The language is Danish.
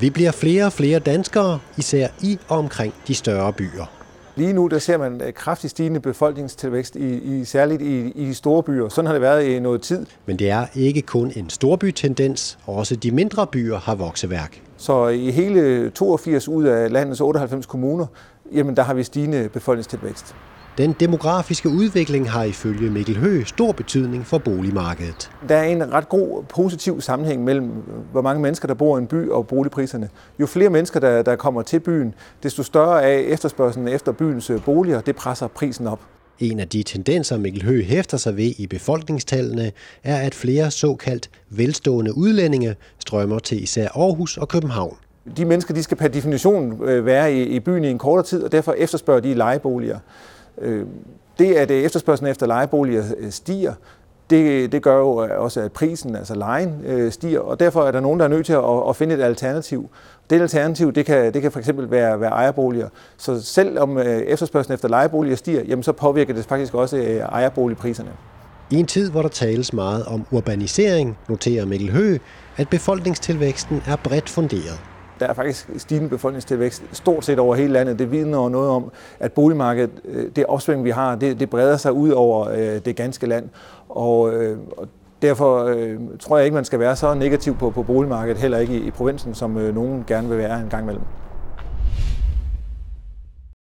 Vi bliver flere og flere danskere, især i og omkring de større byer. Lige nu der ser man øh, kraftigt stigende befolkningstilvækst, i, i, særligt i, i de store byer. Sådan har det været i noget tid. Men det er ikke kun en storbytendens, også de mindre byer har vokseværk. Så i hele 82 ud af landets 98 kommuner, jamen der har vi stigende befolkningstilvækst. Den demografiske udvikling har ifølge Mikkel Høgh stor betydning for boligmarkedet. Der er en ret god positiv sammenhæng mellem, hvor mange mennesker, der bor i en by og boligpriserne. Jo flere mennesker, der, der kommer til byen, desto større er efterspørgselen efter byens boliger. Det presser prisen op. En af de tendenser, Mikkel Høgh hæfter sig ved i befolkningstallene, er, at flere såkaldt velstående udlændinge strømmer til især Aarhus og København. De mennesker de skal per definition øh, være i, i byen i en kortere tid, og derfor efterspørger de lejeboliger. Øh, det, at øh, efterspørgselen efter lejeboliger øh, stiger, det, det gør jo øh, også, at prisen, altså lejen, øh, stiger, og derfor er der nogen, der er nødt til at, at finde et alternativ. Det alternativ, det kan, det kan for eksempel være, være ejerboliger. Så selvom efterspørgselen efter lejeboliger stiger, jamen så påvirker det faktisk også ejerboligpriserne. I en tid, hvor der tales meget om urbanisering, noterer Mikkel Høgh, at befolkningstilvæksten er bredt funderet. Der er faktisk stigende befolkningstilvækst stort set over hele landet. Det vidner noget om, at boligmarkedet, øh, det opsving, vi har, det, det breder sig ud over øh, det ganske land. Og, øh, og derfor øh, tror jeg ikke, man skal være så negativ på, på boligmarkedet, heller ikke i, i provinsen, som øh, nogen gerne vil være en gang imellem.